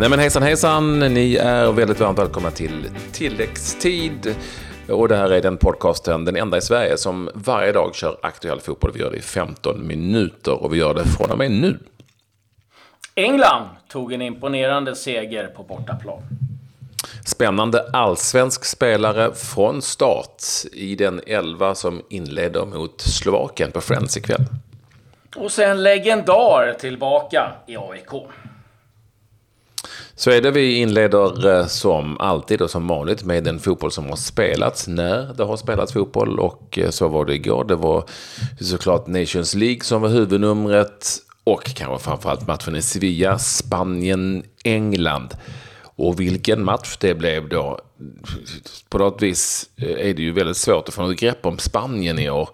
Nej men hejsan hejsan, ni är väldigt varmt välkomna till tilläggstid. Och det här är den podcasten, den enda i Sverige, som varje dag kör aktuell fotboll. Vi gör det i 15 minuter och vi gör det från och med nu. England tog en imponerande seger på bortaplan. Spännande allsvensk spelare från start i den elva som inleder mot Slovakien på Friends ikväll. Och sen legendar tillbaka i AIK. Så är det vi inleder eh, som alltid och som vanligt med den fotboll som har spelats när det har spelats fotboll. Och eh, så var det igår. Det var såklart Nations League som var huvudnumret. Och kanske framförallt matchen i Sevilla, Spanien, England. Och vilken match det blev då. På något vis eh, är det ju väldigt svårt att få något grepp om Spanien i år.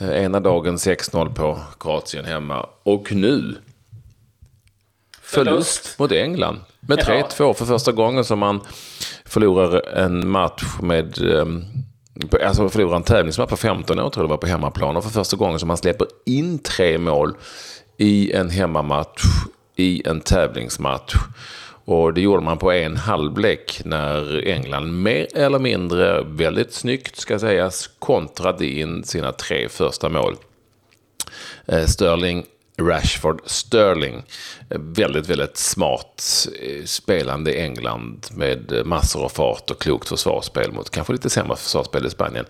Ena dagen 6-0 på Kroatien hemma. Och nu förlust mot England. Med 3-2 för första gången som man förlorar en match med... Ehm, alltså förlorar en tävlingsmatch på 15 år tror jag det var på hemmaplan. Och för första gången som man släpper in tre mål i en hemmamatch i en tävlingsmatch. Och det gjorde man på en halvlek när England mer eller mindre, väldigt snyggt ska sägas, kontrade in sina tre första mål. Eh, Sterling Rashford Sterling. Väldigt, väldigt smart eh, spelande i England med massor av fart och klokt försvarsspel mot kanske lite sämre försvarsspel i Spanien.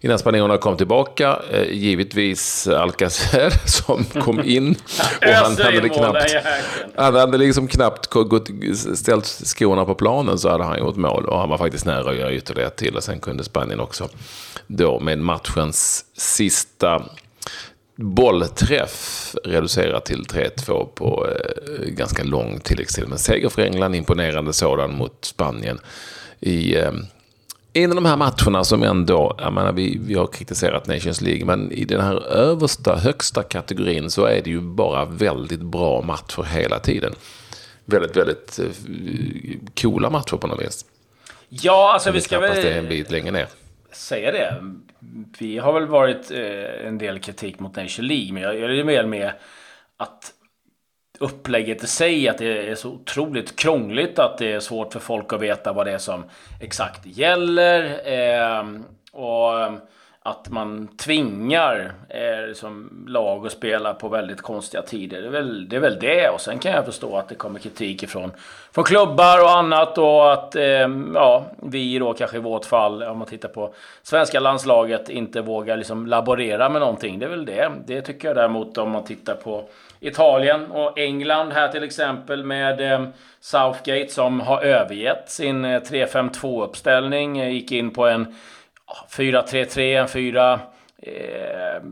Innan spanjorerna kom tillbaka, eh, givetvis Alcacer som kom in. och han hade knappt, han hade liksom knappt gått, ställt skorna på planen så hade han gjort mål. Och han var faktiskt nära att göra ytterligare till. Och sen kunde Spanien också då med matchens sista bollträff reducerat till 3-2 på eh, ganska lång tilläggstid. Men seger för England, imponerande sådan mot Spanien. I eh, en av de här matcherna som ändå, jag menar, vi, vi har kritiserat Nations League, men i den här översta, högsta kategorin så är det ju bara väldigt bra matcher hela tiden. Väldigt, väldigt eh, coola matcher på något vis. Ja, alltså vi ska väl... det är en bit längre ner. Säga det vi har väl varit eh, en del kritik mot Nation League, men jag, jag är mer med att upplägget i sig, att det är så otroligt krångligt, att det är svårt för folk att veta vad det är som exakt gäller. Eh, och att man tvingar eh, liksom, lag att spela på väldigt konstiga tider. Det är, väl, det är väl det. Och sen kan jag förstå att det kommer kritik ifrån, från klubbar och annat. Och att eh, ja, vi då kanske i vårt fall, om man tittar på svenska landslaget, inte vågar liksom laborera med någonting. Det är väl det. Det tycker jag däremot om man tittar på Italien och England här till exempel med eh, Southgate som har övergett sin eh, 3-5-2-uppställning. Eh, gick in på en 4-3-3, 4... Eh,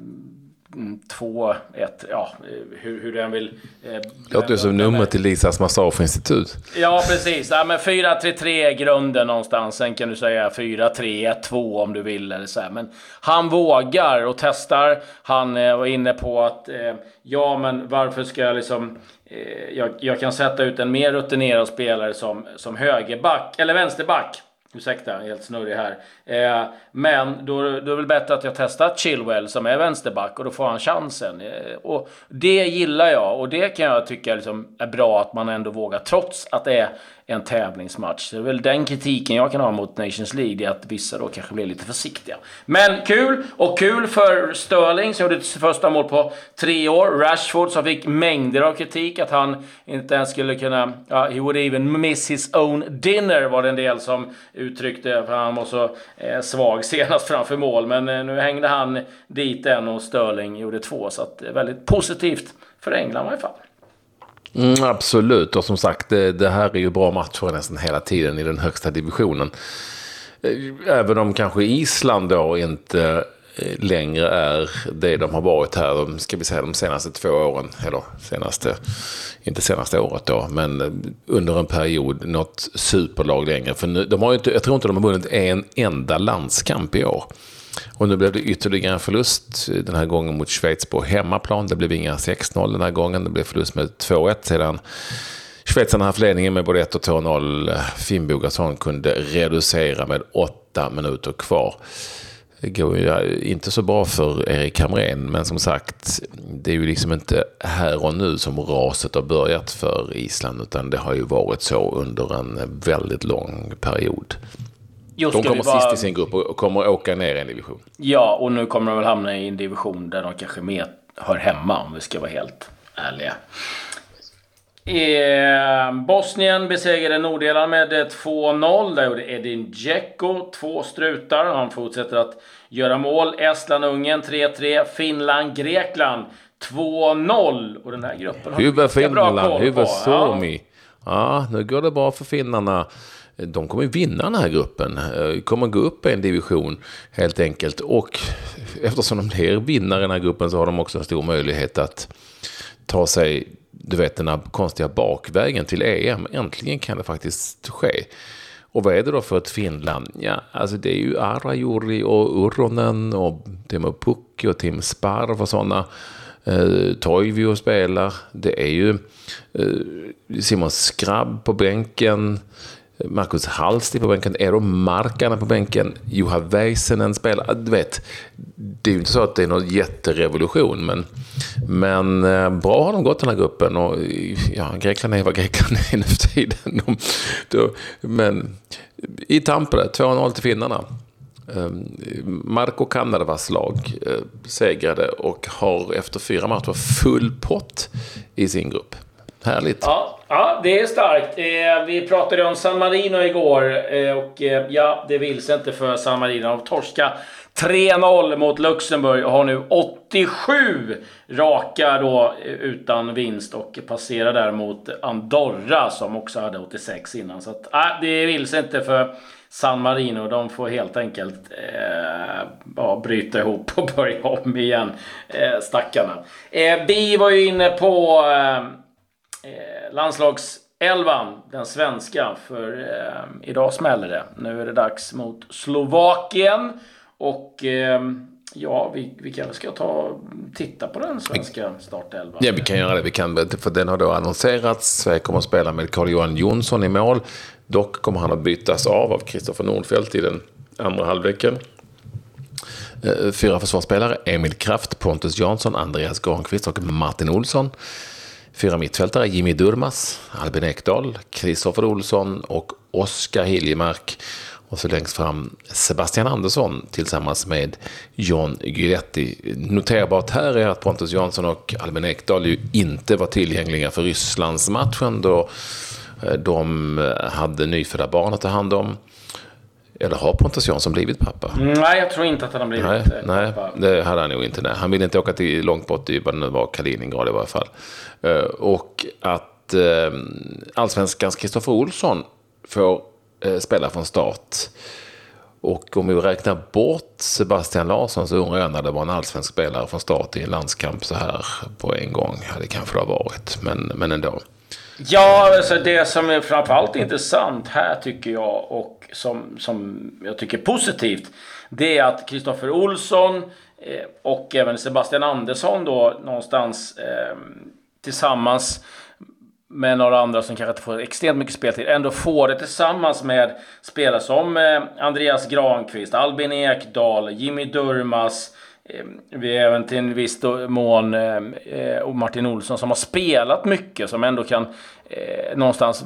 2, 1, ja, hur, hur den vill... Eh, Låter som nummer till Lisas Massauf-institut. Ja, precis. Ja, men 4-3-3 är grunden någonstans. Sen kan du säga 4-3-1-2 om du vill. Eller så här. Men han vågar och testar. Han eh, var inne på att, eh, ja, men varför ska jag liksom... Eh, jag, jag, kan sätta ut en mer rutinerad spelare som, som högerback, eller vänsterback. Ursäkta, jag är helt snurrig här. Eh, men då, då är det väl bättre att jag testar Chilwell som är vänsterback och då får han chansen. Eh, och det gillar jag och det kan jag tycka liksom är bra att man ändå vågar trots att det är en tävlingsmatch. Det är väl den kritiken jag kan ha mot Nations League, det är att vissa då kanske blir lite försiktiga. Men kul! Och kul för Sterling som gjorde sitt första mål på tre år. Rashford som fick mängder av kritik att han inte ens skulle kunna... Ja, he would even miss his own dinner var det en del som uttryckte, för han var så eh, svag senast framför mål. Men eh, nu hängde han dit en och Sterling gjorde två, så att, eh, väldigt positivt för England i alla fall. Mm, absolut, och som sagt det, det, här är ju bra matcher nästan hela tiden i den högsta divisionen. Eh, även om kanske Island då inte Eh, längre är det de har varit här, de, ska vi säga de senaste två åren, eller senaste, inte senaste året då, men eh, under en period något superlag längre. För nu, de har inte, jag tror inte de har vunnit en enda landskamp i år. Och nu blev det ytterligare en förlust eh, den här gången mot Schweiz på hemmaplan. Det blev inga 6-0 den här gången. Det blev förlust med 2-1 sedan Schweizarna haft ledningen med både 1 och 2-0. Finnbogason kunde reducera med 8 minuter kvar. Går ju inte så bra för Erik Hamrén, men som sagt, det är ju liksom inte här och nu som raset har börjat för Island, utan det har ju varit så under en väldigt lång period. Just de kommer bara... sist i sin grupp och kommer åka ner i en division. Ja, och nu kommer de väl hamna i en division där de kanske mer hör hemma, om vi ska vara helt ärliga. Bosnien besegrade Nordirland med 2-0. Där gjorde Edin Dzeko två strutar. Han fortsätter att göra mål. Estland, Ungern 3-3. Finland, Grekland 2-0. Och den här gruppen har Hyvä Finland, Hyvä Suomi. Ja. ja, nu går det bra för finnarna. De kommer vinna den här gruppen. Kommer gå upp en division helt enkelt. Och eftersom de blir vinnare i den här gruppen så har de också en stor möjlighet att ta sig du vet den här konstiga bakvägen till EM. Äntligen kan det faktiskt ske. Och vad är det då för ett Finland? Ja, alltså det är ju Arajuri och Urronen och Timo Pukki och Tim Sparv och sådana. Eh, Toivio spelar. Det är ju eh, Simon Skrabb på bänken. Marcus Hallsti på bänken, Eero Markkanen på bänken, Juha Väisänen spelar. Ah, du vet, det är ju inte så att det är någon jätterevolution, men, men eh, bra har de gått den här gruppen. Och, ja, Grekland är vad Grekland är nu för tiden. De, de, men i Tampere, 2-0 till finnarna. Ehm, Marco Marko Kanervas lag eh, segrade och har efter fyra matcher full pott i sin grupp. Härligt. Ja, ja det är starkt. Eh, vi pratade om San Marino igår eh, och eh, ja, det vill sig inte för San Marino. De torska 3-0 mot Luxemburg och har nu 87 raka då eh, utan vinst och passerar däremot Andorra som också hade 86 innan. Så att, eh, det vill sig inte för San Marino. De får helt enkelt eh, ja, bryta ihop och börja om igen. Eh, stackarna. Eh, Bi var ju inne på eh, eh, landslagselvan, den svenska, för eh, idag smäller det. Nu är det dags mot Slovakien. Och eh, ja, vi, vi kanske ska ta titta på den svenska startelvan. Ja, vi kan göra det. Vi kan, för den har då annonserats. Sverige kommer att spela med Carl-Johan Jonsson i mål. Dock kommer han att bytas av av Kristoffer Nordfeldt i den andra halvleken. Eh, fyra försvarsspelare, Emil Kraft, Pontus Jansson, Andreas Granqvist och Martin Olsson. Fyra mittfältare, Jimmy Durmas, Albin Ekdal, Kristoffer Olsson och Oskar Hiljemark. Och så längst fram Sebastian Andersson tillsammans med John Guidetti. Noterbart här är att Pontus Jansson och Albin Ekdal ju inte var tillgängliga för Rysslandsmatchen då eh, de hade nyfödda barn att ta hand om. Eller har Pontus Jansson blivit pappa? Nej, jag tror inte att han har blivit nej, eh, pappa. Nej, det hade han nog inte. Nej. Han ville inte åka till långt bort i vad det nu var, Kaliningrad i varje fall. Eh, och att eh, allsvenskans Kristoffer Olsson får spela från start. Och om vi räknar bort Sebastian Larsson så undrar jag när det var en allsvensk spelare från start i en landskamp så här på en gång. Ja, det kanske det har varit, men, men ändå. Ja, alltså det som är framförallt intressant här tycker jag och som, som jag tycker är positivt. Det är att Kristoffer Olsson eh, och även Sebastian Andersson då någonstans eh, tillsammans med några andra som kanske inte får extremt mycket speltid, ändå får det tillsammans med spelare som eh, Andreas Granqvist, Albin Ekdal, Jimmy Durmas, vi är även till en viss mån eh, och Martin Olsson som har spelat mycket som ändå kan eh, någonstans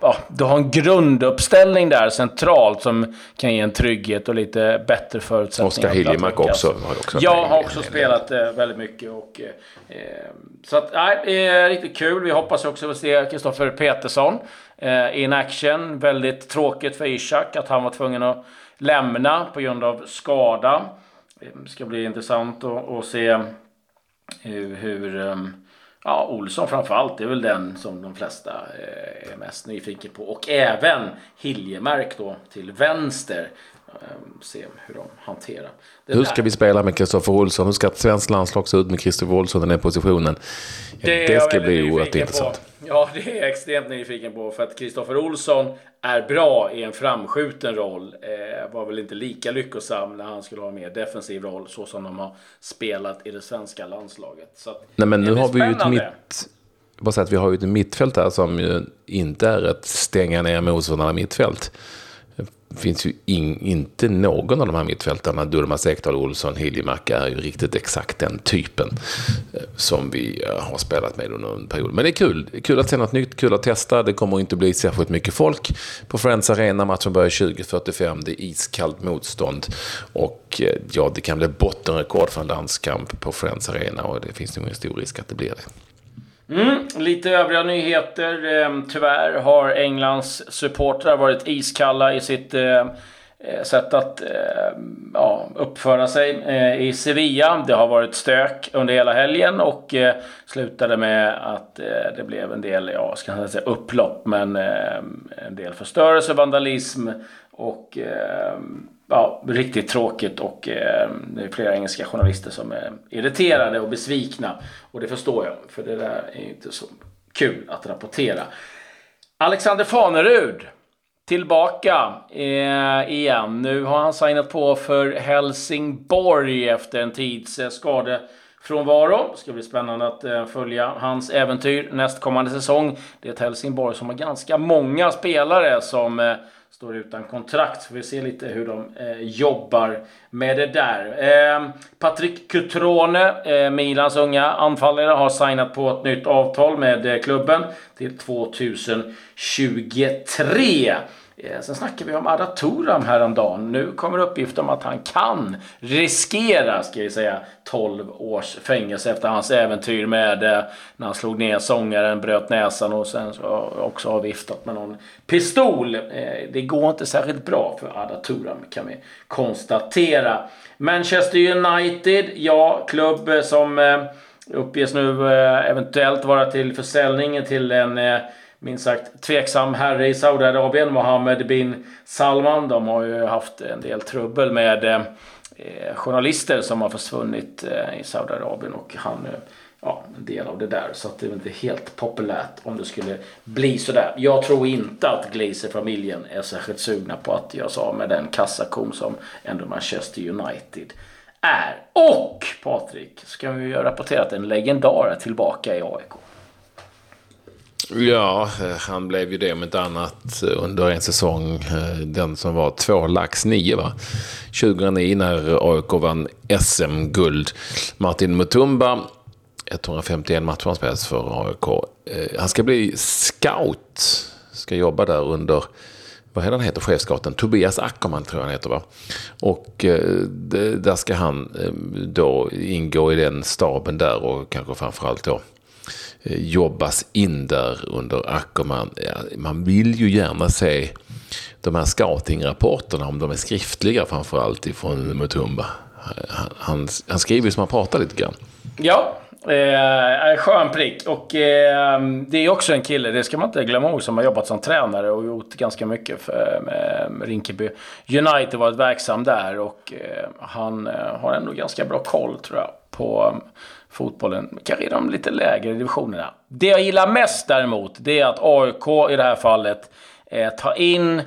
ja, du har en grunduppställning där centralt som kan ge en trygghet och lite bättre förutsättningar. Oskar Hiljemark också. Har också jag har också spelat eh, väldigt mycket. Och, eh, så att, nej, eh, riktigt kul. Vi hoppas också att se Kristoffer Petersson eh, in action. Väldigt tråkigt för Ishak att han var tvungen att lämna på grund av skada. Det ska bli intressant att, att se eh, hur, hur ja, Olsson framförallt det är väl den som de flesta eh, är mest nyfiken på. Och även Hiljemark då till vänster. Ehm, se hur de hanterar det Hur ska vi spela med Kristoffer Olsson? Hur ska ett svenskt landslag se ut med Kristoffer Olsson i den positionen? Det, det ska bli oerhört intressant. Ja, det är jag extremt nyfiken på. För att Kristoffer Olsson är bra i en framskjuten roll. Eh, var väl inte lika lyckosam när han skulle ha en mer defensiv roll. Så som de har spelat i det svenska landslaget. Så att, Nej, men nu har vi ju ett mitt... Bara säga att vi har ju ett mittfält här som ju inte är ett stänga ner motståndarna mittfält finns ju in, inte någon av de här mittfältarna, Durmaz Ekdal, Olsson, Hiljemark, är ju riktigt exakt den typen eh, som vi eh, har spelat med under en period. Men det är kul. Kul att se något nytt, kul att testa. Det kommer inte bli särskilt mycket folk på Friends Arena. Matchen börjar 20.45. Det är iskallt motstånd. Och eh, ja, det kan bli bottenrekord för en landskamp på Friends Arena. Och det finns nog en stor risk att det blir det. Mm, lite övriga nyheter. Ehm, tyvärr har Englands supportrar varit iskalla i sitt eh, eh, sätt att ehm, ja, uppföra sig eh, i Sevilla. Det har varit stök under hela helgen och slutade med att det blev en del, ja, ska jag säga upplopp, men ehm, en del förstörelse, vandalism och ja, riktigt tråkigt och eh, det är flera engelska journalister som är irriterade och besvikna. Och det förstår jag, för det där är inte så kul att rapportera. Alexander Fanerud tillbaka eh, igen. Nu har han signat på för Helsingborg efter en tids eh, skadefrånvaro. Det ska bli spännande att eh, följa hans äventyr nästkommande säsong. Det är ett Helsingborg som har ganska många spelare som eh, står utan kontrakt. Så vi ser lite hur de eh, jobbar med det där. Eh, Patrik Cutrone, eh, Milans unga anfallare, har signat på ett nytt avtal med eh, klubben till 2023. Eh, sen snackade vi om Arda Turam häromdagen. Nu kommer uppgift om att han kan riskera, ska vi säga, 12 års fängelse efter hans äventyr med eh, när han slog ner sångaren, bröt näsan och sen också har viftat med någon pistol. Eh, det går inte särskilt bra för Arda Turam kan vi konstatera. Manchester United, ja, klubb som uppges nu eventuellt vara till försäljning till en minst sagt tveksam herre i Saudiarabien, Mohammed bin Salman. De har ju haft en del trubbel med eh, journalister som har försvunnit eh, i Saudiarabien och han eh, ja, en del av det där. Så att det är inte helt populärt om det skulle bli sådär. Jag tror inte att Glazer-familjen är särskilt sugna på att göra sig av med den kassakon som ändå Manchester United är. Och Patrik, ska vi ju rapportera att en legendar är tillbaka i AIK. Ja, eh, han blev ju det om inte annat eh, under en säsong. Eh, den som var två lax nio va? 2009 när AIK vann SM-guld. Martin Mutumba, 151 matcher han spelat för AIK. Han ska bli scout. Ska jobba där under, vad heter han heter, chefscouten? Tobias Ackerman tror jag han heter va? Och där ska han då ingå i den staben där och kanske framförallt då Eh, jobbas in där under Ackerman. Man vill ju gärna se de här scoutingrapporterna, om de är skriftliga framförallt ifrån Mutumba. Han, han, han skriver ju som han pratar lite grann. Ja, eh, eh skön prick. Och eh, det är också en kille, det ska man inte glömma ihåg, som har jobbat som tränare och gjort ganska mycket för med Rinkeby United. Varit verksam där och eh, han eh, har ändå ganska bra koll tror jag på fotbollen, kanske i de lite lägre divisionerna. Det jag gillar mest däremot, det är att AIK i det här fallet eh, tar in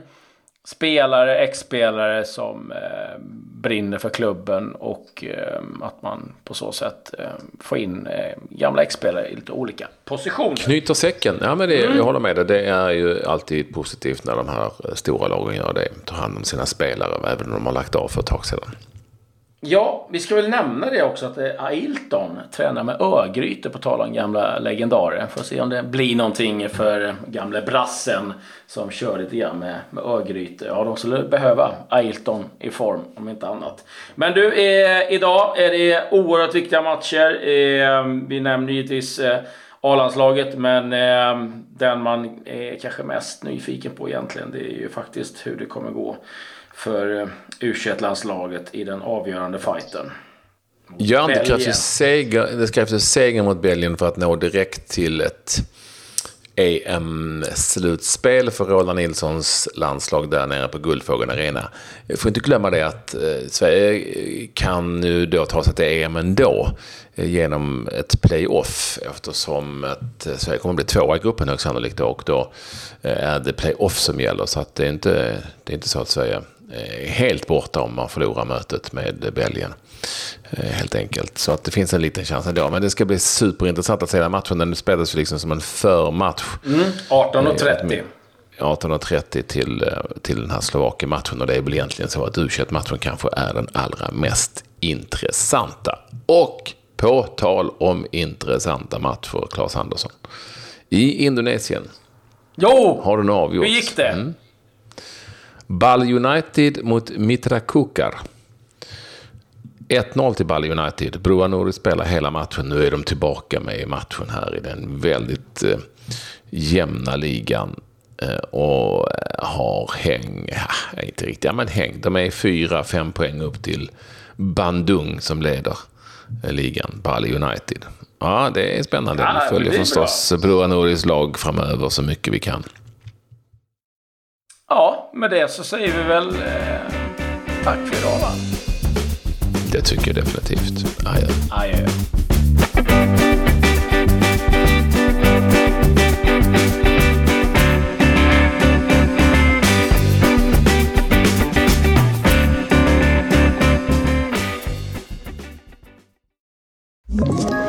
spelare, ex-spelare som eh, brinner för klubben och eh, att man på så sätt eh, får in eh, gamla ex-spelare i lite olika positioner. Knyter säcken, ja men det, mm. jag håller med dig. Det är ju alltid positivt när de här stora lagen gör det. Tar hand om sina spelare, även om de har lagt av för ett tag sedan. Ja, vi ska väl nämna det också att eh, Ailton tränar med Örgryte på tal om gamla legendarer. Får se om det blir någonting för eh, gamle brassen som kör lite grann med, med Örgryte. Ja, de skulle behöva Ailton i form om inte annat. Men du, eh, idag är det oerhört viktiga matcher. Eh, vi nämner givetvis eh, A-landslaget, men eh, den man är kanske mest nyfiken på egentligen, det är ju faktiskt hur det kommer gå för eh, u landslaget i den avgörande fighten. Ja, det krävs, seger, det krävs ju seger mot Belgien för att nå direkt till ett EM-slutspel för Roland Nilssons landslag där nere på Guldfågeln Arena. Jag får inte glömma det att eh, Sverige kan nu då ta sig till EM ändå eh, genom ett playoff eftersom att Sverige kommer att bli tvåa i gruppen högst sannolikt och då är det playoff som gäller. Så att det, är inte, det är inte så att Sverige helt borta om man förlorar mötet med Belgien. Eh, helt enkelt. Så att det finns en liten chans ändå. Men det ska bli superintressant att se den matchen. Den spelas ju liksom som en förmatch. Mm, 18.30. 18.30 till, eh, till den här Slovakien-matchen. Och det är väl egentligen så att u matchen kanske är den allra mest intressanta. Och på tal om intressanta matcher, Claes Andersson. I Indonesien Jo! har den avgjorts. Hur gick det? Mm. Ball United mot Mitra Kukar. 1-0 till Ball United. Broa spelar hela matchen. Nu är de tillbaka med i matchen här i den väldigt eh, jämna ligan. Eh, och har häng, ja, inte riktigt, ja men häng. De är fyra, fem poäng upp till Bandung som leder eh, ligan, Bali United. Ja, det är spännande. Vi följer förstås Broa Nouris lag framöver så mycket vi kan. Med det så säger vi väl eh, tack för idag va? Det tycker jag definitivt. Adjö. Adjö. Ett